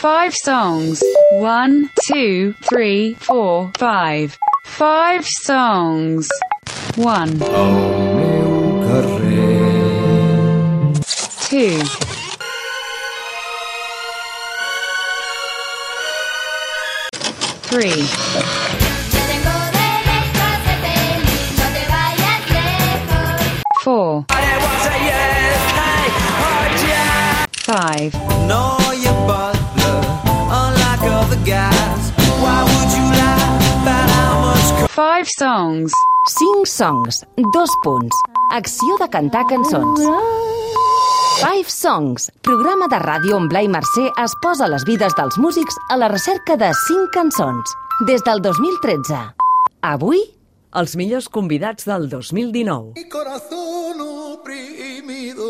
Five songs. One, two, three, four, five. Five songs. One, two, three, Te tengo five songs. 5 songs, dos punts. Acció de cantar cançons. Five Songs, programa de ràdio on Blai Mercè es posa les vides dels músics a la recerca de 5 cançons. Des del 2013. Avui, els millors convidats del 2019. mi corazón oprimido.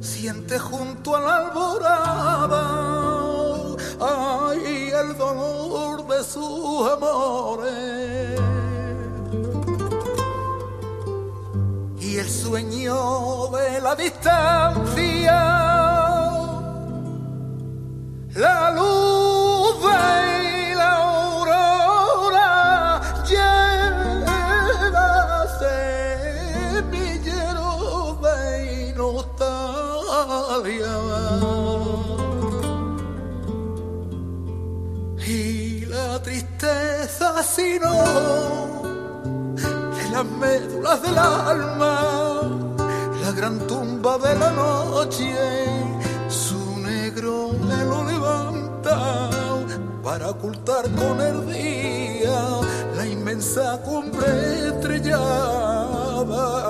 Siente junto a la sus amores y el sueño de la distancia. La luz tristeza sino en las médulas del alma, la gran tumba de la noche, su negro velo levanta para ocultar con el día la inmensa cumbre estrellada.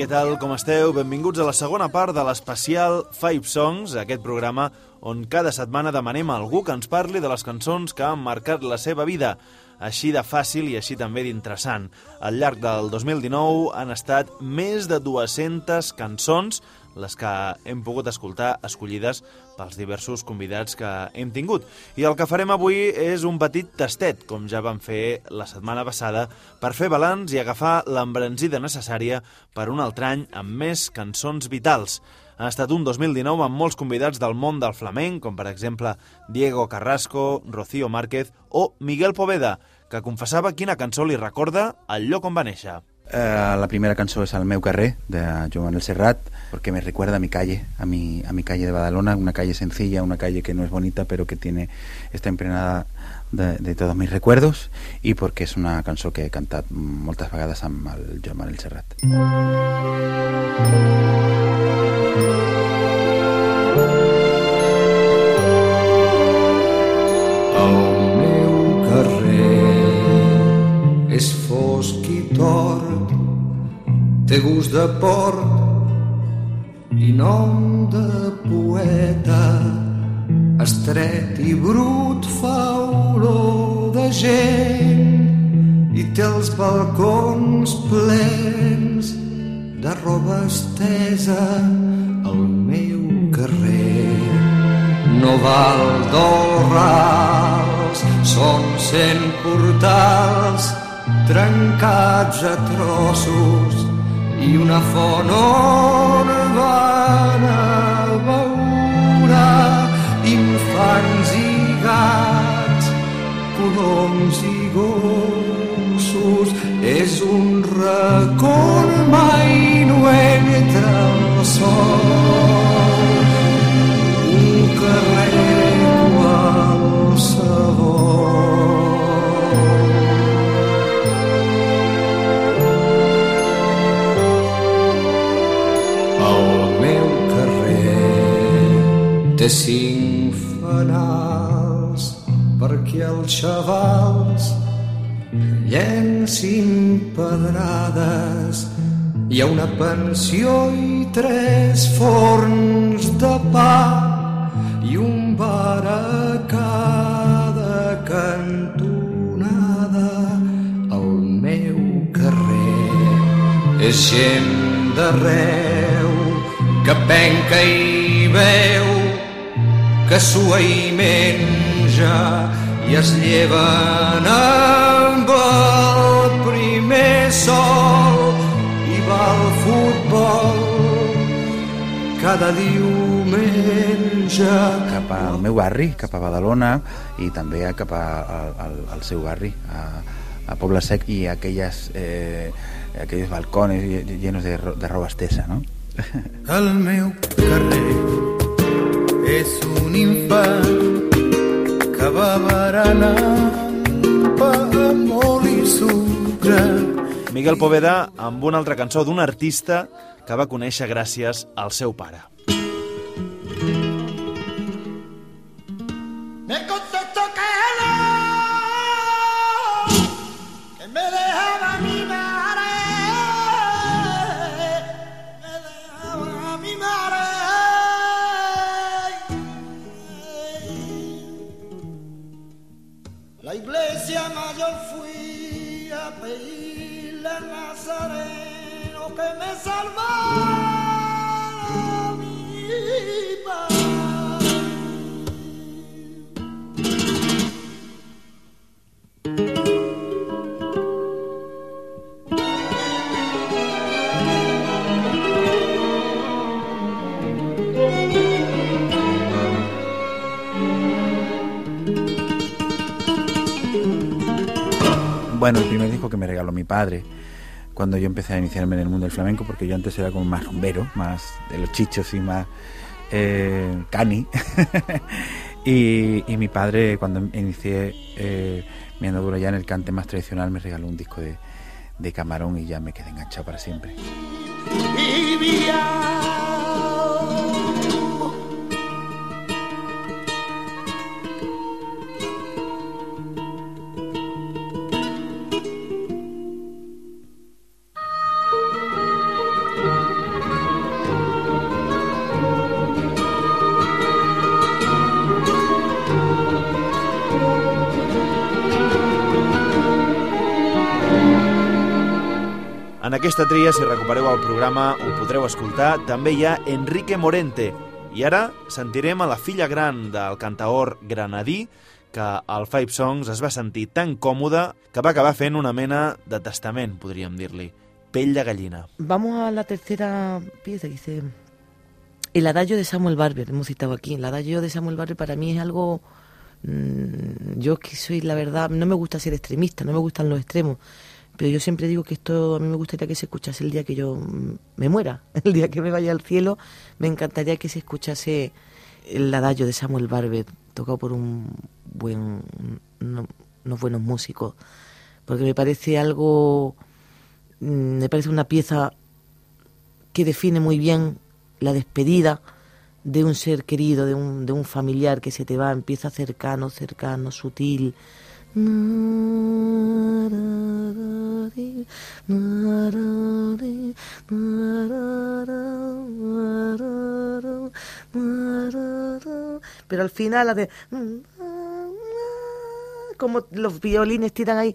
Què tal, com esteu? Benvinguts a la segona part de l'especial Five Songs, aquest programa on cada setmana demanem a algú que ens parli de les cançons que han marcat la seva vida, així de fàcil i així també d'interessant. Al llarg del 2019 han estat més de 200 cançons les que hem pogut escoltar escollides pels diversos convidats que hem tingut. I el que farem avui és un petit tastet, com ja vam fer la setmana passada, per fer balanç i agafar l'embranzida necessària per un altre any amb més cançons vitals. Ha estat un 2019 amb molts convidats del món del flamenc, com per exemple Diego Carrasco, Rocío Márquez o Miguel Poveda, que confessava quina cançó li recorda el lloc on va néixer. Eh, la primera cançó es Al meu carrer, de Joan Manuel Serrat, porque me recuerda a mi calle, a mi, a mi calle de Badalona, una calle sencilla, una calle que no es bonita, pero que tiene está impregnada de, de todos mis recuerdos, y porque es una cançó que he cantat moltes vegades amb el Joan Manuel Serrat. El meu carrer és i tort, té gust de port i nom de poeta. Estret i brut fa olor de gent i té els balcons plens de roba estesa al meu carrer no val d'orrals, són cent portals trencats a trossos i una font on van a veure infants i gats, coloms i gossos. És un on mai no entra el sol un carrer té cinc fanals perquè els xavals llencin pedrades hi ha una pensió i tres forns de pa i un bar a cada cantonada. El meu carrer és gent d'arreu que penca i veu, que sua i menja i es lleven amb el primer sol i va al futbol. Cada diumenge. Cap al meu barri, cap a Badalona i també cap a, al, al, al seu barri, a, a Poble Sec i aquelles, eh, aquells balcones lle- llenos de, ro- de roba estesa, no? El meu carrer és un infant que va berenant pa molt i sucre. Miguel Poveda amb una altra cançó d'un artista que va conèixer gràcies al seu pare. Me Bueno, el primer disco que me regaló mi padre cuando yo empecé a iniciarme en el mundo del flamenco, porque yo antes era como más rumbero, más de los chichos y más eh, cani. y, mi padre, cuando inicié eh, mi andadura ya en el cante más tradicional, me regaló un disco de, camarón y ya me quedé enganchado para siempre. Aquesta tria, si recupereu el programa, ho podreu escoltar, també hi ha Enrique Morente. I ara sentirem a la filla gran del cantaor granadí que al Five Songs es va sentir tan còmode que va acabar fent una mena de testament, podríem dir-li. Pell de gallina. Vamos a la tercera pieza, dice el adagio de Samuel Barber, hemos citado aquí. El adagio de Samuel Barber para mí es algo... mm, yo que soy, la verdad, no me gusta ser extremista, no me gustan los extremos, pero yo siempre digo que esto a mí me gustaría que se escuchase el día que yo me muera, el día que me vaya al cielo, me encantaría que se escuchase el adagio de Samuel Barber, tocado por un buen, uno- unos buenos músicos, porque me parece algo Mm, me parece una pieza que define muy bien la despedida de un ser querido, de un, de un familiar que se te va, empieza cercano, cercano, sutil. Pero al final hace como los violines tiran ahí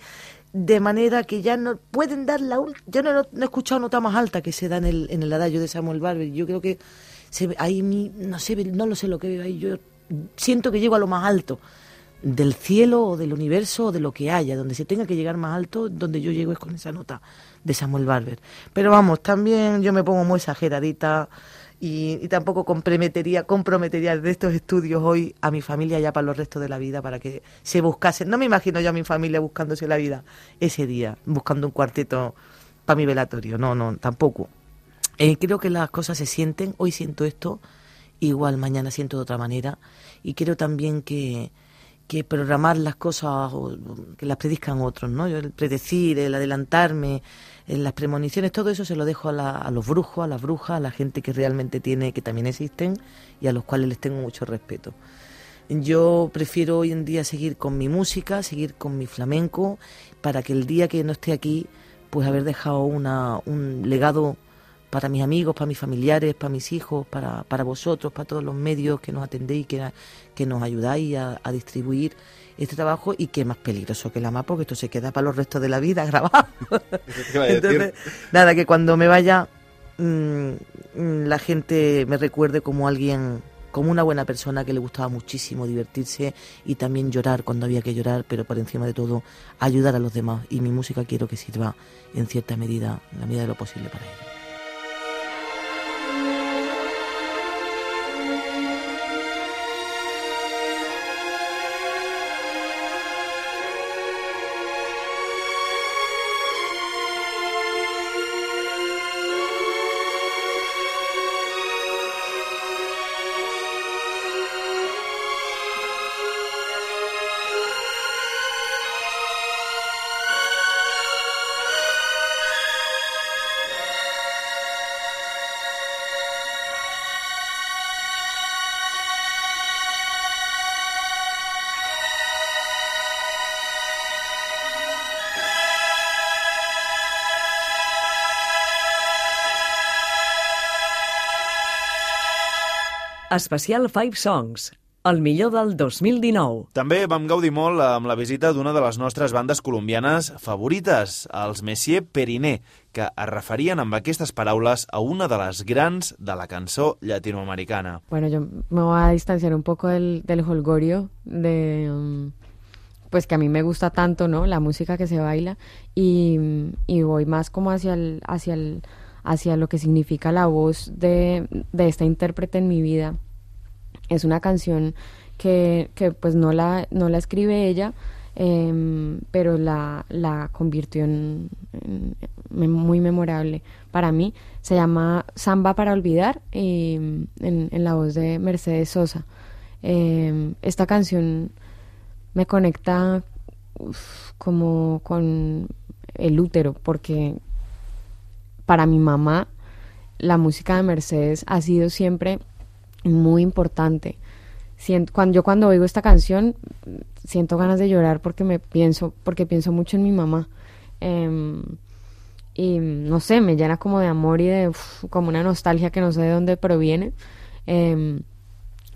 de manera que ya no pueden dar la yo no, no he escuchado nota más alta que se da en el, en el adagio de Samuel Barber. Yo creo que se ahí mi, no sé no lo sé lo que veo ahí yo siento que llego a lo más alto del cielo o del universo o de lo que haya donde se tenga que llegar más alto donde yo llego es con esa nota de Samuel Barber pero vamos también yo me pongo muy exageradita y, tampoco comprometería, comprometería de estos estudios hoy a mi familia ya para los restos de la vida, para que se buscasen. No me imagino yo a mi familia buscándose la vida ese día, buscando un cuarteto para mi velatorio. No, no, tampoco. Eh, creo que las cosas se sienten, hoy siento esto, igual mañana siento de otra manera, y creo también que, que programar las cosas, o que las predizcan otros, ¿no? Yo el predecir, el adelantarme, en las premoniciones, todo eso se lo dejo a, la- a los brujos, a las brujas, a la gente que realmente tiene, que también existen y a los cuales les tengo mucho respeto. Yo prefiero hoy en día seguir con mi música, seguir con mi flamenco, para que el día que no esté aquí, pues haber dejado una, un legado para mis amigos, para mis familiares, para mis hijos, para, para vosotros, para todos los medios que nos atendéis, que, que nos ayudáis a, a distribuir este trabajo y que es más peligroso que la más, porque esto se queda para los restos de la vida grabado. Entonces, nada, que cuando me vaya mm, mm, la gente me recuerde como alguien como una buena persona que le gustaba muchísimo divertirse y también llorar cuando había que llorar, pero por encima de todo ayudar a los demás. Y mi música quiero que sirva en cierta medida, en la medida de lo posible para ello. Especial 5 Songs, el millor del 2019. També vam gaudir molt amb la visita d'una de les nostres bandes colombianes favorites, els Messier Periné, que es referien amb aquestes paraules a una de les grans de la cançó llatinoamericana. Bueno, yo me voy a distanciar un poco del, del holgorio, de um, pues que a mí me gusta tanto, ¿no? La música que se baila y, y voy más como hacia el, hacia el, hacia lo que significa la voz de, de esta intérprete en mi vida. Es una canción que, que pues no la, no la escribe ella, em, pero la, la convirtió en, muy memorable para mí. Se llama Samba para olvidar y, en, en la voz de Mercedes Sosa. Em, esta canción me conecta como con el útero, porque para mi mamá la música de Mercedes ha sido siempre muy importante. Cuando, yo cuando oigo esta canción siento ganas de llorar porque me pienso, porque pienso mucho en mi mamá. Em, y no sé, me llena como de amor y de como una nostalgia que no sé de dónde proviene. Em,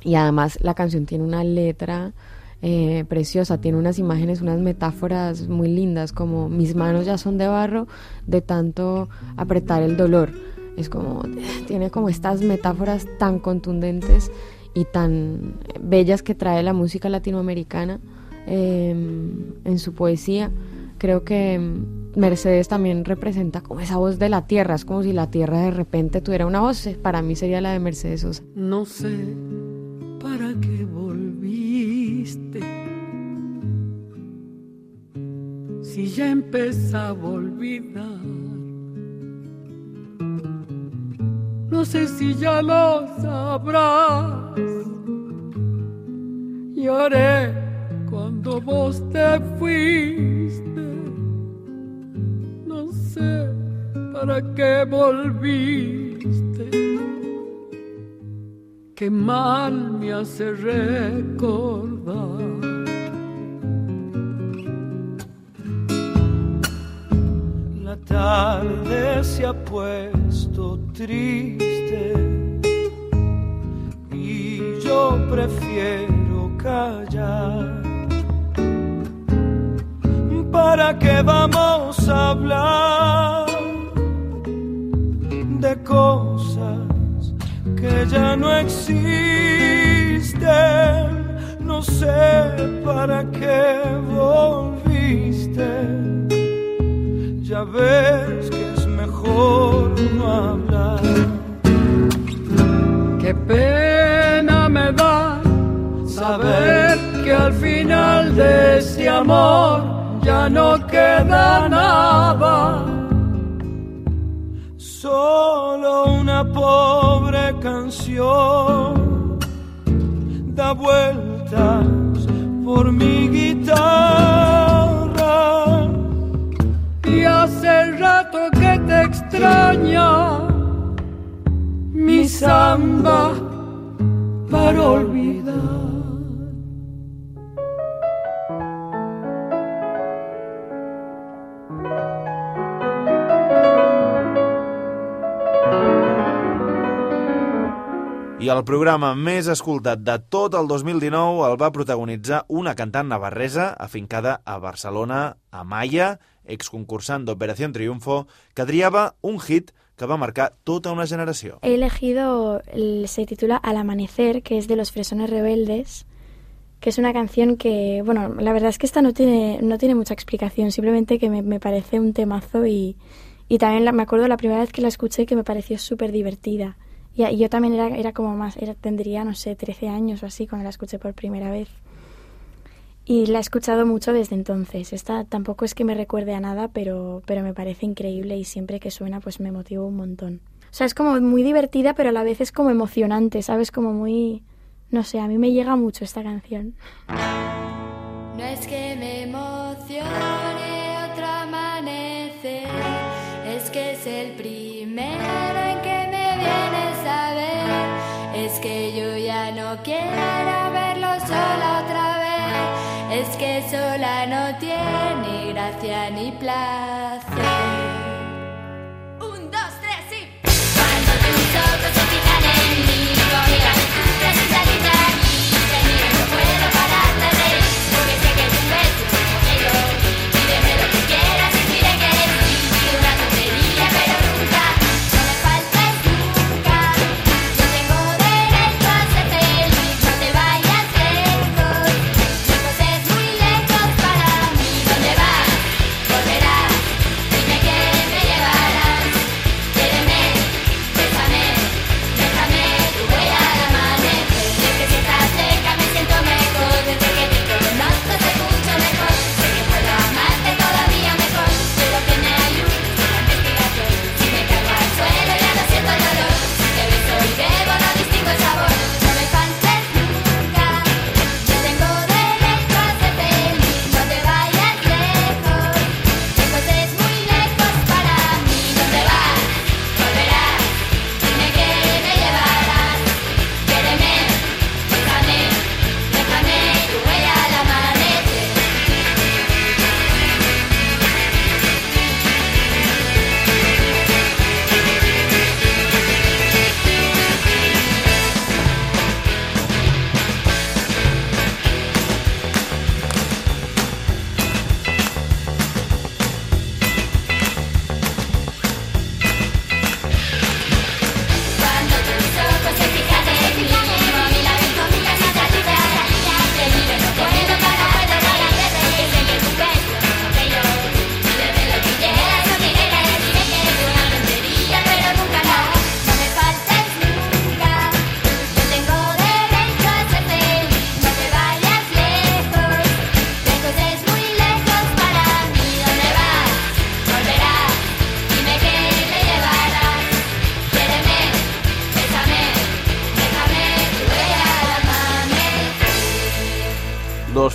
y además la canción tiene una letra eh, preciosa, tiene unas imágenes, unas metáforas muy lindas, como mis manos ya son de barro de tanto apretar el dolor. Es como, tiene como estas metáforas tan contundentes y tan bellas que trae la música latinoamericana eh, en su poesía. Creo que mm, Mercedes también representa como esa voz de la tierra, es como si la tierra de repente tuviera una voz, para mí sería la de Mercedes Sosa. No sé para qué Si ya empezaba a olvidar. No sé si ya lo sabrás. Lloré cuando vos te fuiste. No sé para qué volviste. Qué mal me hace recordar. La tarde se ha puesto triste y yo prefiero callar. ¿Para qué vamos a hablar de cosas que ya no existen? No sé para qué volviste. Ya ves que es mejor no hablar. Qué pena me da saber que al final de este amor ya no queda nada. Solo una pobre canción da vueltas por mi guitarra. Y hace rato que te extraña mi samba para olvidar. El programa més escoltat de tot el 2019 el va protagonitzar una cantant navarresa afincada a Barcelona, Amaya, exconcursant d'Operació Triunfo, que triava un hit que va marcar tota una generació. He elegido, el- se titula Al amanecer, que es de los Fresones Rebeldes, que es una canción que, bueno, la verdad es que esta no tiene, no tiene mucha explicación, simplemente que me, me parece un temazo y, y también la- me acuerdo la primera vez que la escuché que me pareció súper divertida. Y, yo también era, era como más, era, tendría, no sé, 13 años o así cuando la escuché por primera vez. Y la he escuchado mucho desde entonces. Esta tampoco es que me recuerde a nada, pero, pero me parece increíble y siempre que suena pues me motiva un montón. O sea, es como muy divertida, pero a la vez es como emocionante, ¿sabes? Como muy... No sé, a mí me llega mucho esta canción. No es que me emocione sola no tiene gracia ni placer.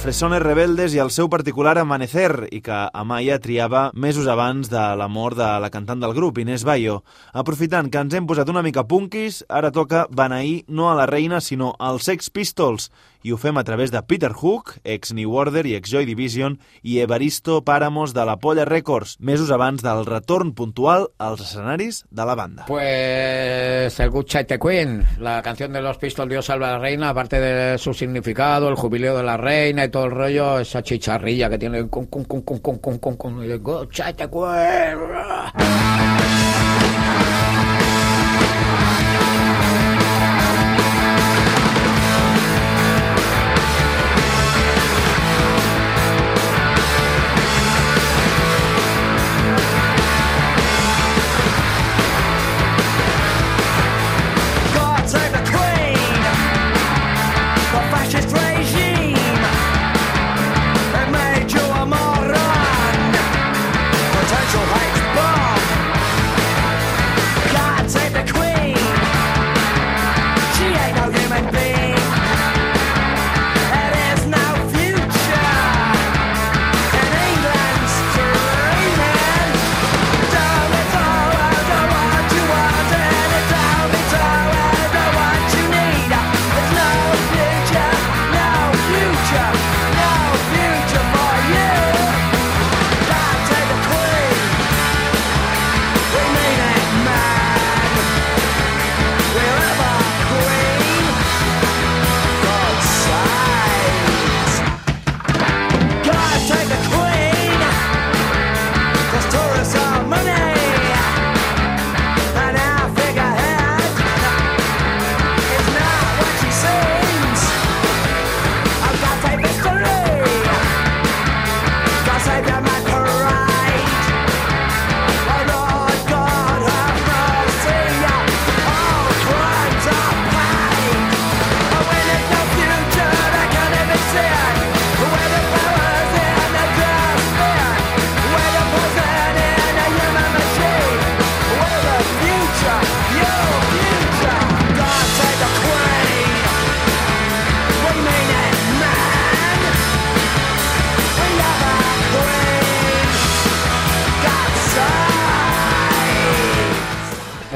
Fresones Rebeldes i el seu particular Amanecer, i que Amaya triava mesos abans de la mort de la cantant del grup, Inés Bayo. Aprofitant que ens hem posat una mica punkis, ara toca beneir no a la reina, sinó als Sex Pistols, i ho fem a través de Peter Hook, ex New Order i ex Joy Division, i Evaristo Páramos de la Polla Records, mesos abans del retorn puntual als escenaris de la banda. Pues el Good Child Queen, la canción de los Pistols Dios salva a la reina, aparte de su significado, el jubileo de la reina y todo el rollo, esa chicharrilla que tiene con con con con con con con con el Good Child Queen.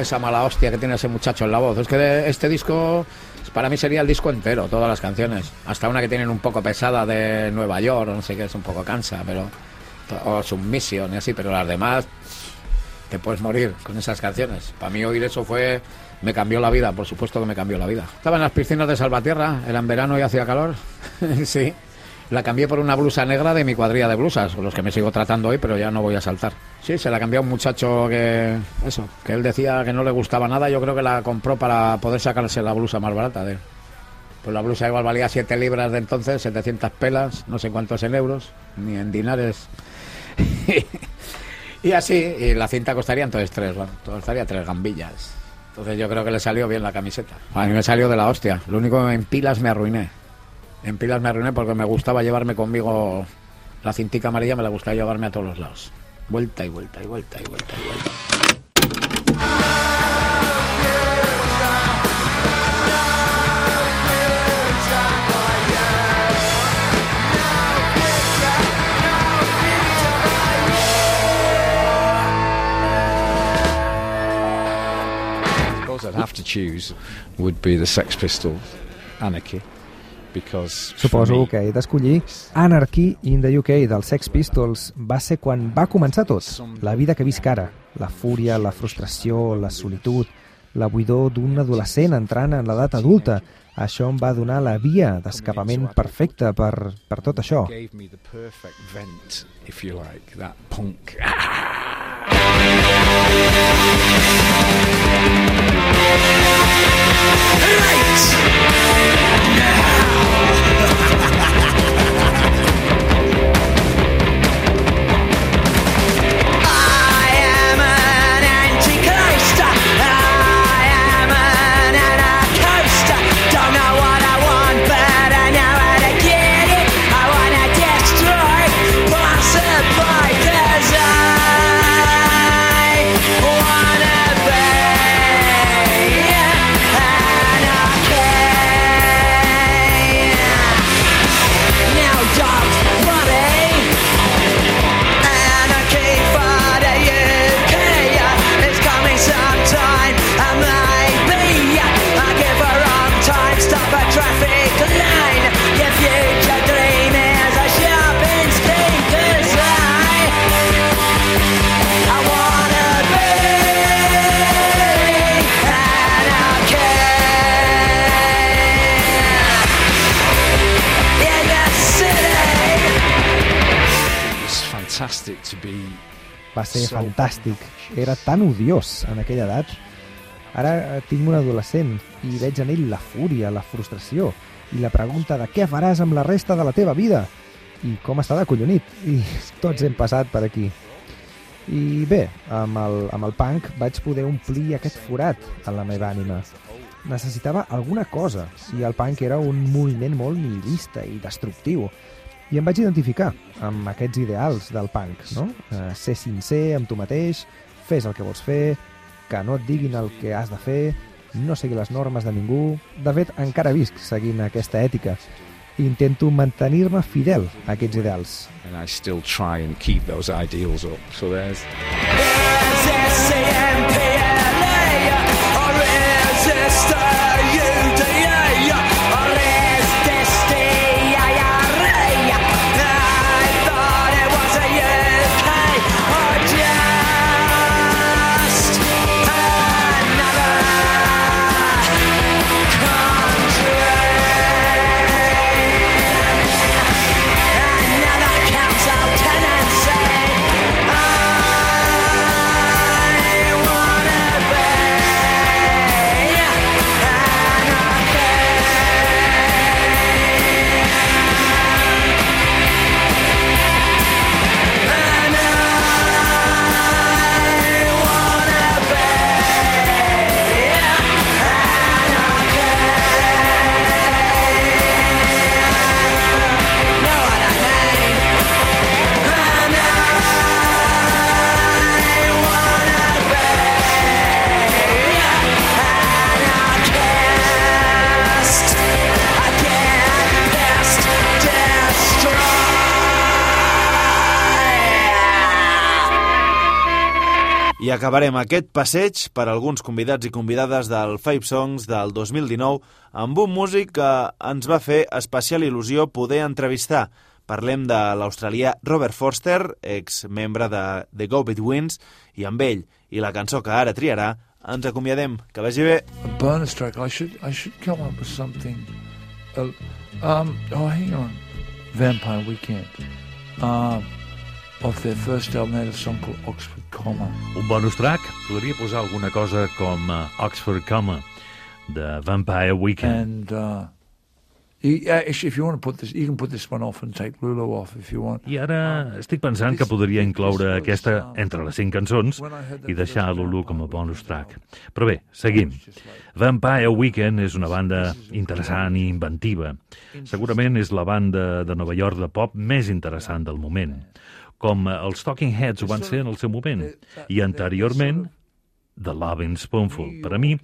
Esa mala hostia que tiene ese muchacho en la voz. Es que de- este disco para mí sería el disco entero, todas las canciones. Hasta una que tienen un poco pesada de Nueva York, no sé qué, es un poco cansa, pero. O Submission y así, pero las demás te puedes morir con esas canciones. Para mí oír eso fue... Me cambió la vida, por supuesto que me cambió la vida. Estaba en las piscinas de Salvatierra, era en verano y hacía calor. sí. La cambié por una blusa negra de mi cuadrilla de blusas, los que me sigo tratando hoy, pero ya no voy a saltar. Sí, se la cambió a un muchacho que... Eso, que él decía que no le gustaba nada, yo creo que la compró para poder sacarse la blusa más barata de él. Pues la blusa igual valía 7 libras de entonces, 700 pelas, no sé cuántos en euros, ni en dinares. y así, y la cinta costaría entonces tres, costaría tres gambillas. Entonces yo creo que le salió bien la camiseta. A mí me salió de la hostia. Lo único en pilas me arruiné. En pilas me arruiné porque me gustaba llevarme conmigo la cintica amarilla, me la gustaba llevarme a todos los lados. Vuelta y vuelta y vuelta y vuelta y vuelta. I'd have to choose would be the Sex Pistols, Anarchy, Suposo me, que he d'escollir Anarchy in the UK dels Sex Pistols va ser quan va començar tot. La vida que visc ara, la fúria, la frustració, la solitud, la buidor d'un adolescent entrant en l'edat adulta. Això em va donar la via d'escapament perfecta per, per tot això. if you like, that punk. Va ser fantàstic. Era tan odiós en aquella edat. Ara tinc un adolescent i veig en ell la fúria, la frustració i la pregunta de què faràs amb la resta de la teva vida i com està de collonit. I tots hem passat per aquí. I bé, amb el, amb el punk vaig poder omplir aquest forat en la meva ànima. Necessitava alguna cosa i el punk era un moviment molt nihilista i destructiu i em vaig identificar amb aquests ideals del punk, no? Eh, ser sincer amb tu mateix, fes el que vols fer, que no et diguin el que has de fer, no seguir les normes de ningú... De fet, encara visc seguint aquesta ètica. I intento mantenir-me fidel a aquests ideals. and I still try and keep those ideals up. So there's Tenancy. Acabarem aquest passeig per alguns convidats i convidades del Five Songs del 2019 amb un músic que ens va fer especial il·lusió poder entrevistar. Parlem de l'australià Robert Foster, ex-membre de The Go Betweens, i amb ell i la cançó que ara triarà ens acomiadem. Que vagi bé. A bonus track. I should I should come up with something. Uh, um. Oh, hang on. Vampire Weekend. Um. Of their first album, had a song called Oxford Comma. Un bonus track podria posar alguna cosa com uh, Oxford Comma de Vampire Weekend. And uh, you, actually, if you want to put this, you can put this one off and take Lulu off if you want. I ara estic pensant que podria incloure aquesta entre les cinc cançons i deixar Lulu com a bonus track. Però bé, seguim. Vampire Weekend és una banda interessant i inventiva. Segurament és la banda de Nova York de pop més interessant del moment com els Talking Heads ho van ser en el seu moment, i anteriorment The Loving Spoonful. Per a mi,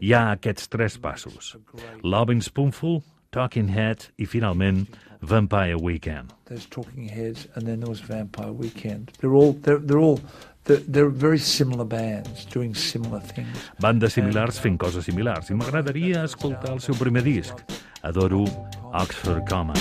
hi ha aquests tres passos. Loving Spoonful, Talking Heads i, finalment, Vampire Weekend. There's Talking Heads, and then there was Vampire Weekend. They're all they're, they're all they're, very similar bands doing similar things. Bandes similars fent coses similars, i m'agradaria escoltar el seu primer disc. Adoro Oxford Comma.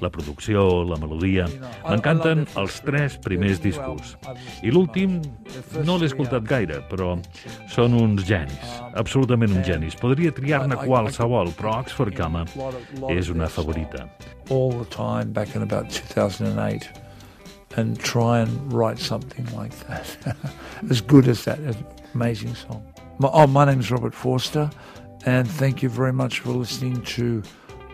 La producció, la melodia... M'encanten els tres primers discos. I l'últim no l'he escoltat gaire, però són uns genis, absolutament uns genis. Podria triar-ne qualsevol, però Oxford Comma és una favorita. all the time back in about 2008 and try and write something like that. as good as that. An amazing song. My, oh, my name is Robert Forster, and thank you very much for listening to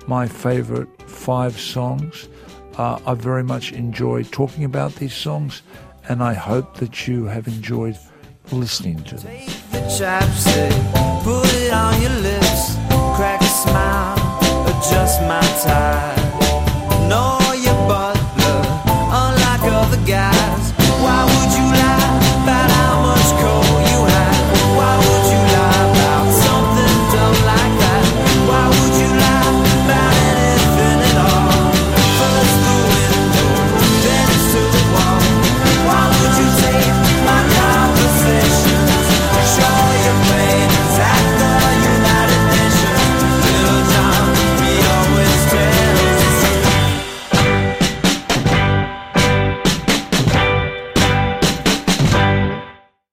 my favorite five songs. Uh, I very much enjoyed talking about these songs, and I hope that you have enjoyed listening to them. the chapstick, put it on your lips, crack a smile, adjust my tie. Know your butler, unlike other guys.